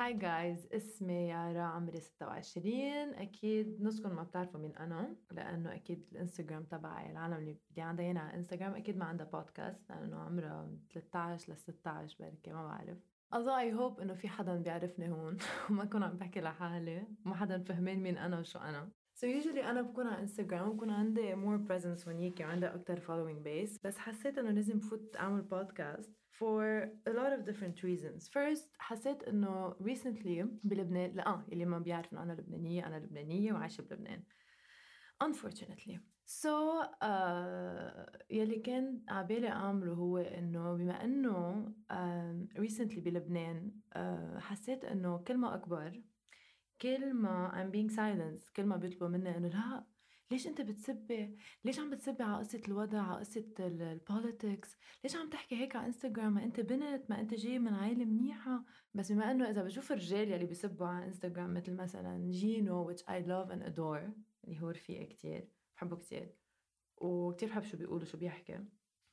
Hi guys اسمي يارا عمري 26 أكيد نصكم ما بتعرفوا مين أنا لأنه أكيد الإنستغرام تبعي العالم اللي عندها هنا على انستغرام أكيد ما عندها بودكاست لأنه عمرها 13 ل 16 بركي ما بعرف. الله I hope إنه في حدا بيعرفني هون وما اكون عم بحكي لحالي وما حدا فهمان مين أنا وشو أنا. so so usually أنا بكون على انستغرام بكون عندي more presence هونيك وعندي أكثر following base. بس حسيت إنه لازم بفوت أعمل بودكاست for a lot of different reasons. First حسيت إنه recently بلبنان لا آه اللي ما بيعرف إنه أنا لبنانية أنا لبنانية وعايشة بلبنان. Unfortunately. So uh, يلي كان عبالي أعمله هو إنه بما إنه uh, recently بلبنان uh, حسيت إنه كل ما أكبر كل ما I'm being silenced كل ما بيطلبوا مني إنه لا ليش أنت بتسبي ليش عم بتسبي على قصة الوضع على قصة ال politics ليش عم تحكي هيك على انستغرام ما أنت بنت ما أنت جاي من عائله منيحة. بس بما إنه إذا بشوف الرجال يلي بيسبوا على انستغرام مثل مثلا جينو which I love and adore اللي هو رفيقي كتير بحبه كتير. وكتير بحب شو بيقول وشو بيحكي.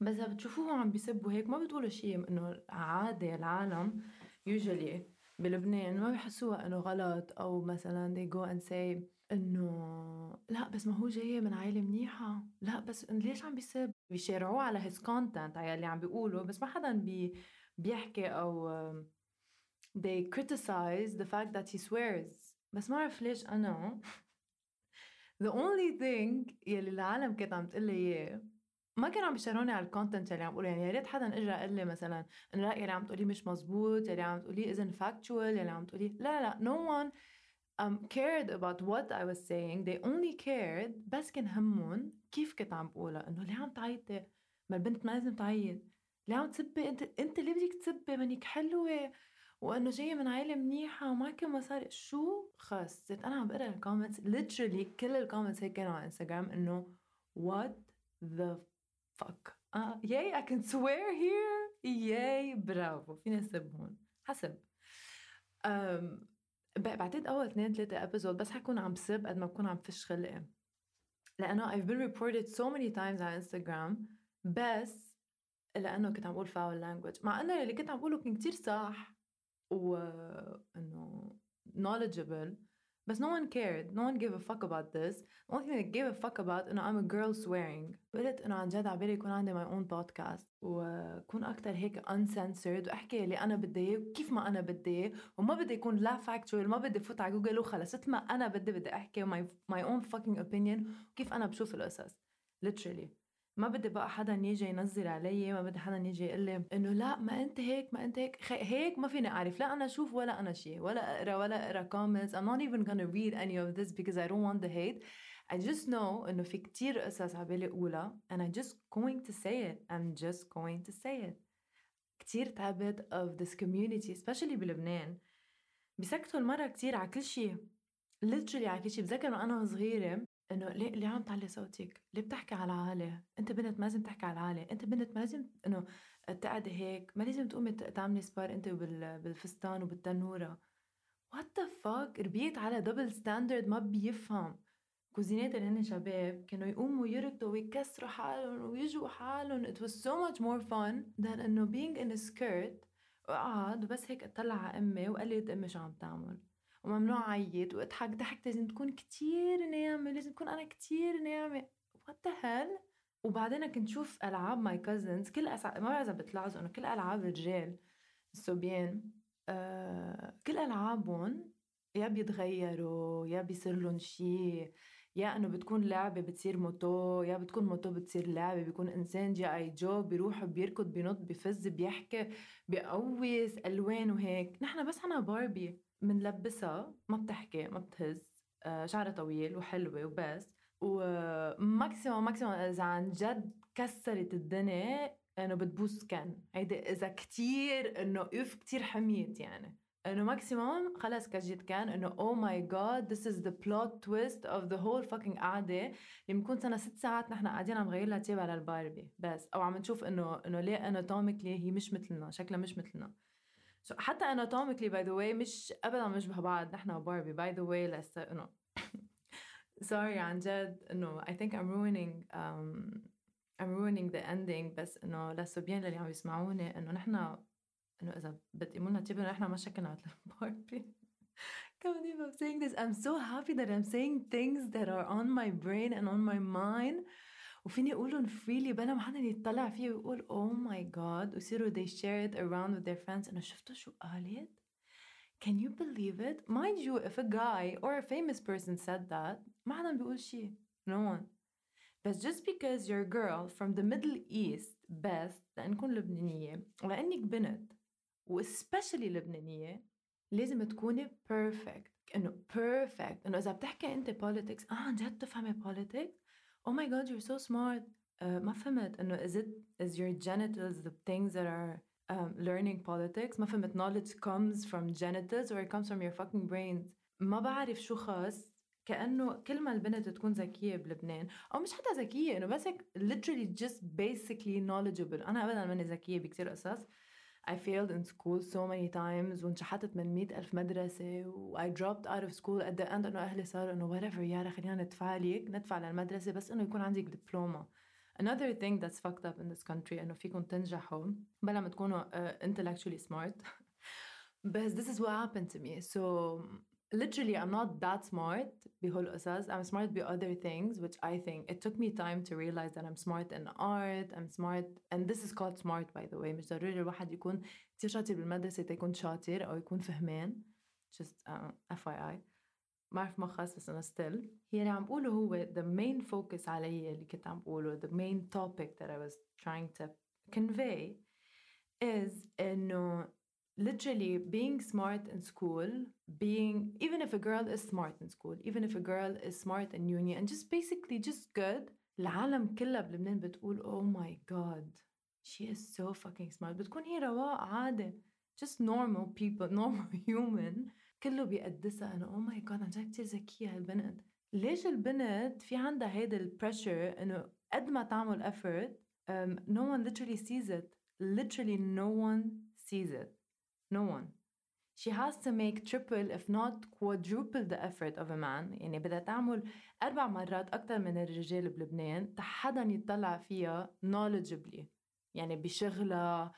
بس إذا بتشوفوه عم بيسبوا هيك ما بتقولوا شيء إنه عادي العالم. Usually بلبنان ما بيحسوها إنه غلط أو مثلا they go and say إنه لأ بس ما هو جاي من عائله منيحة. لأ بس ليش عم بيسب بيشارعوه على his content على اللي عم بيقوله. بس ما حدا بي بيحكي أو they criticize the fact that he swears. بس ما بعرف ليش أنا the only thing يلي العالم كانت عم تقول لي إياه ما كانوا عم بيشارعوني على ال content اللي عم بقوله. يعني يا ريت حدا اجى قال لي مثلا انه لا يلي عم تقولي مش مزبوط يلي عم تقولي isn't factual يلي عم تقولي لا لا no one um, cared about what I was saying. They only cared بس كان همهم كيف كنت عم بقولها. إنه ليه عم تعيطي؟ ما البنت ما لازم تعيط. ليه عم تسبي أنت أنت ليه بدك تسبي منك حلوة. وإنه جاية من عائله منيحة ومعك مصاري. شو خلص أنا عم بقرأ ال comments literally كل ال comments هيك كانوا على انستغرام إنه what the fuck. آه ياي I can swear here. ياي برافو. فينا نسب هون حسب. Um, بعتقد أول اثنين ثلاثة ابيزود بس حكون عم سب قد ما بكون عم فش خلقي لأنه I've been reported so many times على انستغرام بس لأنه كنت عم بقول foul language. مع إنه اللي كنت عم بقوله كان كتير صح وانه knowledgeable. بس no one cared. No one gave a fuck about this. The only thing that gave a fuck about إنه I'm a girl swearing. قلت إنه عن جد عبالي يكون عندي my own podcast. وكون أكثر هيك uncensored وأحكي اللي أنا بدي إياه وكيف ما أنا بدي إياه. وما بدي يكون لا factual ما بدي فوت على جوجل وخلص. مثل ما أنا بدي بدي أحكي my, my own fucking opinion وكيف أنا بشوف القصص. Literally. ما بدي بقى حدا يجي ينزل علي ما بدي حدا يجي يقول لي إنه لا ما أنت هيك ما أنت هيك هيك ما فيني أعرف لا أنا أشوف ولا أنا شيء ولا أقرأ ولا أقرأ comments I'm not even gonna read any of this because I don't want the hate. I just know إنه في كتير قصص عبالي اقولها and I'm just going to say it I'm just going to say it. كتير تعبت of this community especially بلبنان. بيسكتوا المرة كتير على كل شيء literally على كل شيء بذكر وأنا صغيرة إنه ليه ليه عم تعلي صوتك؟ ليه بتحكي على العالي؟ أنت بنت ما لازم تحكي على العالي، أنت بنت ما لازم إنه تقعدي هيك، ما لازم تقومي تعملي سبار أنت بالفستان وبالتنورة. What the fuck ربيت على double standard ما بيفهم. cousin ات اللي هن شباب كانوا يقوموا يركضوا ويكسروا حالهم ويجوا حالهم it was so much more fun than إنه being in a skirt وقعد وبس هيك أطلع على أمي وقال أمي شو عم تعمل وممنوع عيط وإضحك ضحك لازم تكون كتير ناعمة لازم تكون أنا كتير ناعمة. What hell وبعدين كنت شوف ألعاب my cousins كل أسع... ما بعرف إذا بتلاحظوا إنه كل ألعاب الرجال الصبيان آه... كل ألعابهم يا بيتغيروا يا بيصير لهم شيء يا إنه بتكون لعبة بتصير موتو يا بتكون موتو بتصير لعبة بيكون إنسان G.I. Joe بيروح بيركض بينط بيفز بيحكي بيقوس الوان وهيك نحن بس أنا باربي منلبسها ما بتحكي ما بتهز آه، شعرها طويل وحلوة وبس. و maximum maximum إذا عن جد كسرت الدنيا إنه بتبوس كان هيدي إذا كتير إنه oof كتير حميت يعني. إنه maximum خلص كجيت كان إنه oh my god this is the plot twist of the whole fucking قعدة. اللي بنكون سنة ست ساعات نحن قاعدين عم نغير لها تياب على الباربي بس. أو عم نشوف إنه إنه ليه anatomically هي مش مثلنا شكلها مش مثلنا. So, حتى anatomically by the way مش ابدا بنشبه بعض نحن وباربي. by the way لس انه sorry عن جد انه think I'm ruining um, I'm ruining the ending بس إنه للصبيان اللي عم يسمعوني إنه نحن إنه إذا بتقيموا لنا تيب انه إحنا ما شكلنا على الباربي كمان I'm saying this. I'm so happy that I'm saying things that are on my brain and on my mind. وفيني اقولهم فريلي بلا ما حدا يطلع فيه ويقول oh my god ويصيروا they share it around with their friends انه شفتوا شو قالت Can you believe it? Mind you, if a guy or a famous person said that, ما حدا بيقول شيء. No one. But just because you're a girl from the Middle East best لأنكم لبنانية ولأنك بنت وespecially لبنانية لازم تكوني perfect إنه perfect إنه إذا بتحكي أنت politics آه عن جد تفهمي politics oh my god you're so smart uh, ما فهمت إنه is it is your genitals the things that are um, learning politics ما فهمت knowledge comes from genitals or it comes from your fucking brains ما بعرف شو خاص كأنه كل ما البنت تكون ذكية بلبنان أو مش حتى ذكية إنه بس literally just basically knowledgeable أنا أبدا ماني ذكية بكثير قصص I failed in school so many times وانشحتت من مئة ألف مدرسة و I dropped out of school at the end إنه أهلي صاروا إنه whatever يارا خلينا ندفع لك ندفع للمدرسة بس إنه يكون عندك دبلومة Another thing that's fucked up in this country إنه فيكم تنجحوا بلا ما تكونوا uh, intellectually smart but this is what happened to me so literally I'm not that smart بهول القصص I'm smart by other things which I think it took me time to realize that I'm smart in art I'm smart and this is called smart by the way مش ضروري الواحد يكون كثير شاطر بالمدرسة تيكون شاطر أو يكون فهمان just uh, FYI ما بعرف ما خاص بس أنا still هي اللي عم بقوله هو the main focus علي اللي كنت عم بقوله the main topic that I was trying to convey is إنه literally being smart in school, being even if a girl is smart in school, even if a girl is smart in uni and just basically just good, العالم كلها بلبنان بتقول oh my god she is so fucking smart بتكون هي رواق عادي just normal people normal human كله بيقدسها انه oh my god عن جد كثير ذكية هالبنت ليش البنت في عندها هيدا البريشر انه قد ما تعمل effort um, no one literally sees it literally no one sees it No one. She has to make triple if not quadruple the effort of a man. يعني بدها تعمل أربع مرات أكثر من الرجال بلبنان حدا يطلع فيها knowledgeably. يعني بشغلها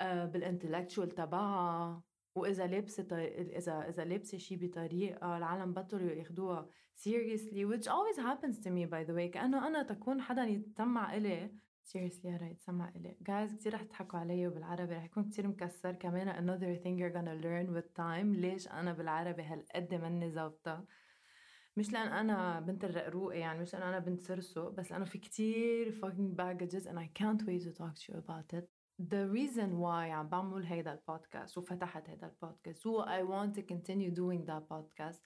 آه، بالانتلكتشوال تبعها. وإذا لابسة إذا إذا لابسة شيء بطريقة العالم بطلوا ياخذوها seriously which always happens to me by the way. كأنه أنا تكون حدا يتسمع إلي seriously يا ريت سمع إلي. Guys كتير رح تضحكوا علي بالعربي رح يكون كتير مكسر. كمان another thing you're gonna learn with time ليش أنا بالعربي هالقد مني ظابطة مش لأن أنا بنت الرقروقة يعني مش لأن أنا بنت سرسو بس لأنه في كتير fucking baggages and I can't wait to talk to you about it. The reason why عم بعمل هيدا البودكاست وفتحت هيدا البودكاست و I want to continue doing that podcast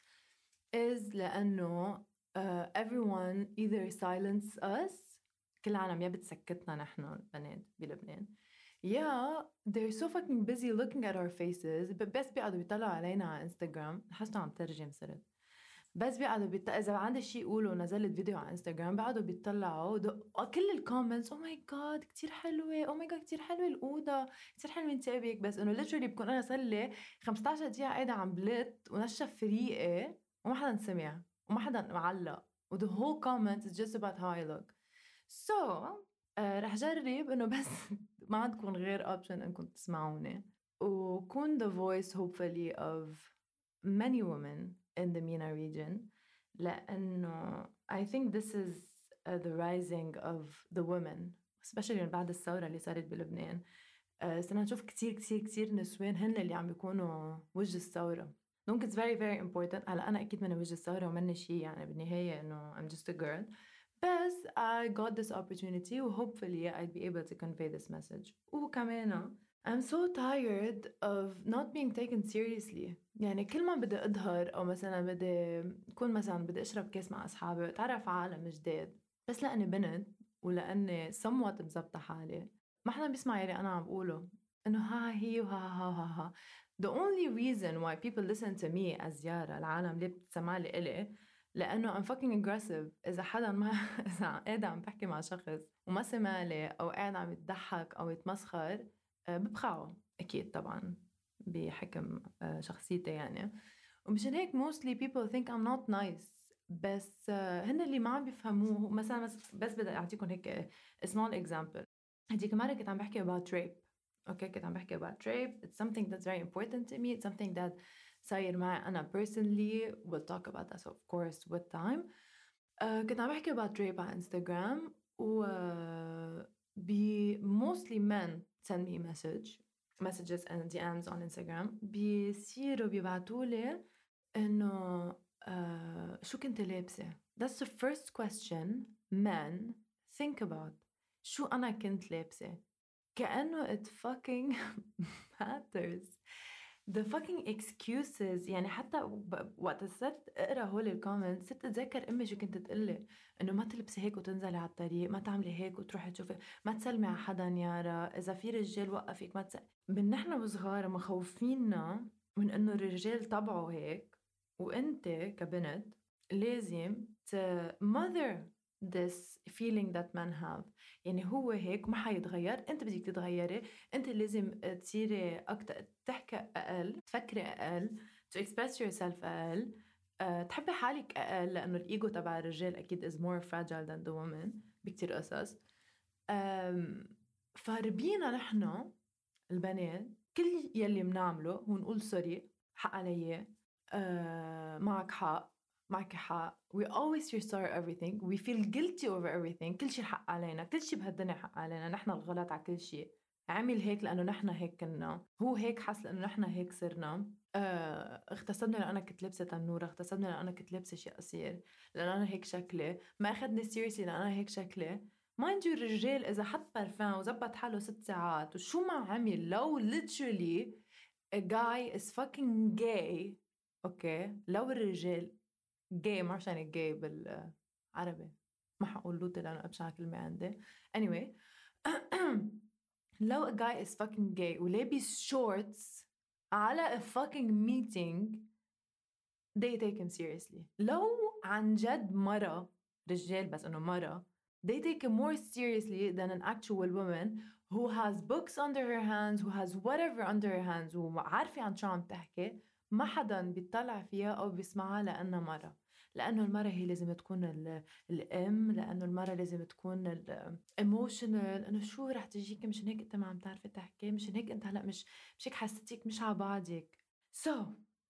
is لأنه uh, everyone either silence us كل العالم يا بتسكتنا نحن البنات بلبنان. يا they're so fucking busy looking at our faces. بس بيقعدوا بيطلعوا علينا على انستغرام حاسة عم ترجم صرت بس بيقعدوا بيط... إذا عندي شيء يقولوا نزلت فيديو على انستغرام بيقعدوا بيطلعوا دو... كل ال comments oh my God كثير حلوة. oh my God كثير حلوة الأوضة. كثير حلوة انتبهك بس. إنه literally بكون أنا صار لي 15 دقيقة قاعدة عم بلت ونشف فريقي وما حدا سمع وما حدا معلق. و the whole comment is just about how I look. so so, uh, رح جرب إنه بس ما عندكم غير option انكم تسمعوني. وكون the voice hopefully of many women in the MENA region لأنه I think this is uh, the rising of the women especially بعد الثورة اللي صارت بلبنان. uh, صرنا نشوف كتير كتير كتير نسوان هن اللي عم بيكونوا وجه الثورة. دونك it's very very important. هلا أنا أكيد من وجه الثورة ومني شيء يعني بالنهاية إنه I'm just a girl. بس I got this opportunity و hopefully I'd be able to convey this message. وكمان I'm so tired of not being taken seriously. يعني كل ما بدي أظهر أو مثلا بدي أكون مثلا بدي أشرب كاس مع أصحابي وأتعرف على عالم جداد بس لأني بنت ولأني somewhat مزبطة حالي. ما حدا بيسمع يلي أنا عم بقوله. إنه ها هي وها ها ها ها. The only reason why people listen to me as يارا العالم ليه بتسمع لي إلي لأنه I'm fucking aggressive. إذا حدا ما إذا قاعد عم بحكي مع شخص وما سمع لي أو قاعد عم يتضحك أو يتمسخر آه، ببخعه. أكيد طبعا بحكم آه، شخصيتي يعني. ومشان هيك mostly people think I'm not nice. بس آه، هن اللي ما عم بيفهموه. مثلا بس بدي أعطيكم هيك small example. هديك مرة كنت عم بحكي about rape. أوكي؟ كنت عم بحكي about rape. It's something that's very important to me. It's something that صاير معي أنا personally we'll talk about that of course with time uh, كنت عم بحكي about rape على انستغرام و uh, be mostly men send me message messages and DMs on Instagram بيصيروا بيبعتوا لي انه uh, شو كنت لابسه that's the first question men think about شو انا كنت لابسه كأنه it fucking matters The fucking excuses. يعني حتى وقت صرت اقرأ هول ال comments صرت اتذكر امي شو كنت تقلي إنه ما تلبسي هيك وتنزلي على الطريق ما تعملي هيك وتروحي تشوفي. ما تسلمي على حدا يارا إذا في رجال وقفك ما تسلمي من نحن وصغار مخوفينا من إنه الرجال طبعه هيك وأنت كبنت لازم ت mother this feeling that men have. يعني هو هيك ما حيتغير. انت بدك تتغيري. انت لازم تصيري أكثر تحكي أقل تفكري أقل to express yourself أقل. أه، تحبي حالك أقل لأنه الإيجو تبع الرجال أكيد is more fragile than the woman بكتير قصص. فربينا نحن البنات كل يلي بنعمله هو نقول سوري حق علي. أه معك حق. معك حق. We always restore everything. We feel guilty over everything. كل شيء حق علينا. كل شيء بهالدنيا حق علينا. نحن الغلط على كل شيء. عمل هيك لأنه نحن هيك كنا. هو هيك حس لأنه نحن هيك صرنا. آه اغتصبني لأنه أنا كنت لابسة تنورة. اغتصبني لأنه أنا كنت لابسة شيء قصير. لأنه أنا هيك شكلي. ما أخذني seriously لأنه أنا هيك شكلي. mind you الرجال إذا حط برفان وزبط حاله ست ساعات وشو ما عمل لو literally a guy is fucking gay okay okay. لو الرجال جاي ما بعرف يعني جاي بالعربي ما حقول لوطي لأنه ابشع كلمه عندي anyway لو a guy is fucking gay ولابس shorts على a fucking meeting they take him seriously لو عن جد مرة رجال بس انه مرة they take him more seriously than an actual woman who has books under her hands who has whatever under her hands وعارفة عن شو عم تحكي ما حدا بيطلع فيها أو بيسمعها لانها مرة لأنه المراه هي لازم تكون الأم لأنه المراه لازم تكون الايموشنال إنه شو رح تجيك مشان هيك أنت ما عم تعرفي تحكي مشان هيك أنت هلأ مش مش هيك حسيتك مش على بعضك. So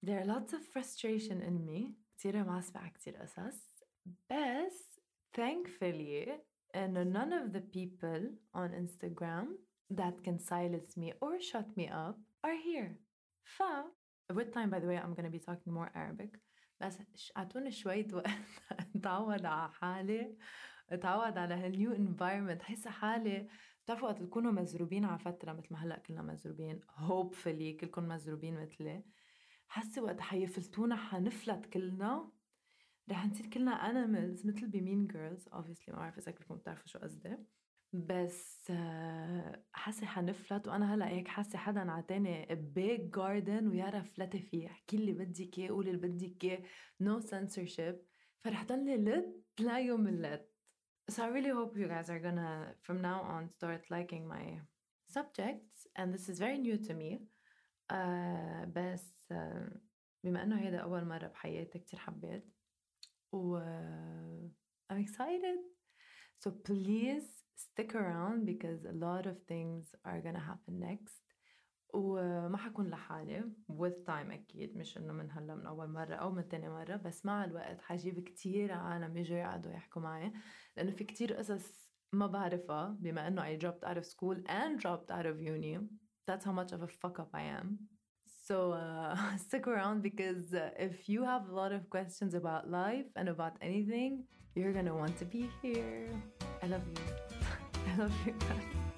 there are lots of frustration in me. كثير معصبة على كثير قصص. بس thankfully إنه none of the people on Instagram that can silence me or shut me up are here. ف with time by the way I'm gonna be talking more Arabic. بس اعطوني شوية وقت اتعود على حالي اتعود على هالنيو انفايرمنت حس حالي بتعرفوا وقت تكونوا مزروبين على فترة مثل ما هلأ كلنا مزروبين هوبفلي كلكم مزروبين مثلي. حاسة وقت حيفلتونا حنفلت كلنا. رح نصير كلنا انيمالز مثل بمين جيرلز اوبسلي ما بعرف إذا كلكم بتعرفوا شو قصدي. بس حاسة حنفلت وأنا هلا هيك حاسه حدا عطاني بيج جاردن ويارا فلتي فيه احكي اللي بدك إياه قولي اللي بدك إياه. نو censorship. فرح ضلني لت لا يوم اللت So I really hope you guys are gonna from now on start liking my subjects. And this is very new to me. uh, بس uh, بما إنه هيدا أول مرة بحياتي كتير حبيت. و uh, I'm excited. So please stick around because a lot of things are gonna happen next وما حكون لحالي with time أكيد مش إنه من هلا من أول مرة أو من تاني مرة بس مع الوقت حجيب كتير عالم يجوا يقعدوا يحكوا معي لأنه في كتير قصص ما بعرفها بما إنه I dropped out of school and dropped out of uni that's how much of a fuck up I am so uh, stick around because uh, if you have a lot of questions about life and about anything you're gonna want to be here I love you I love you guys.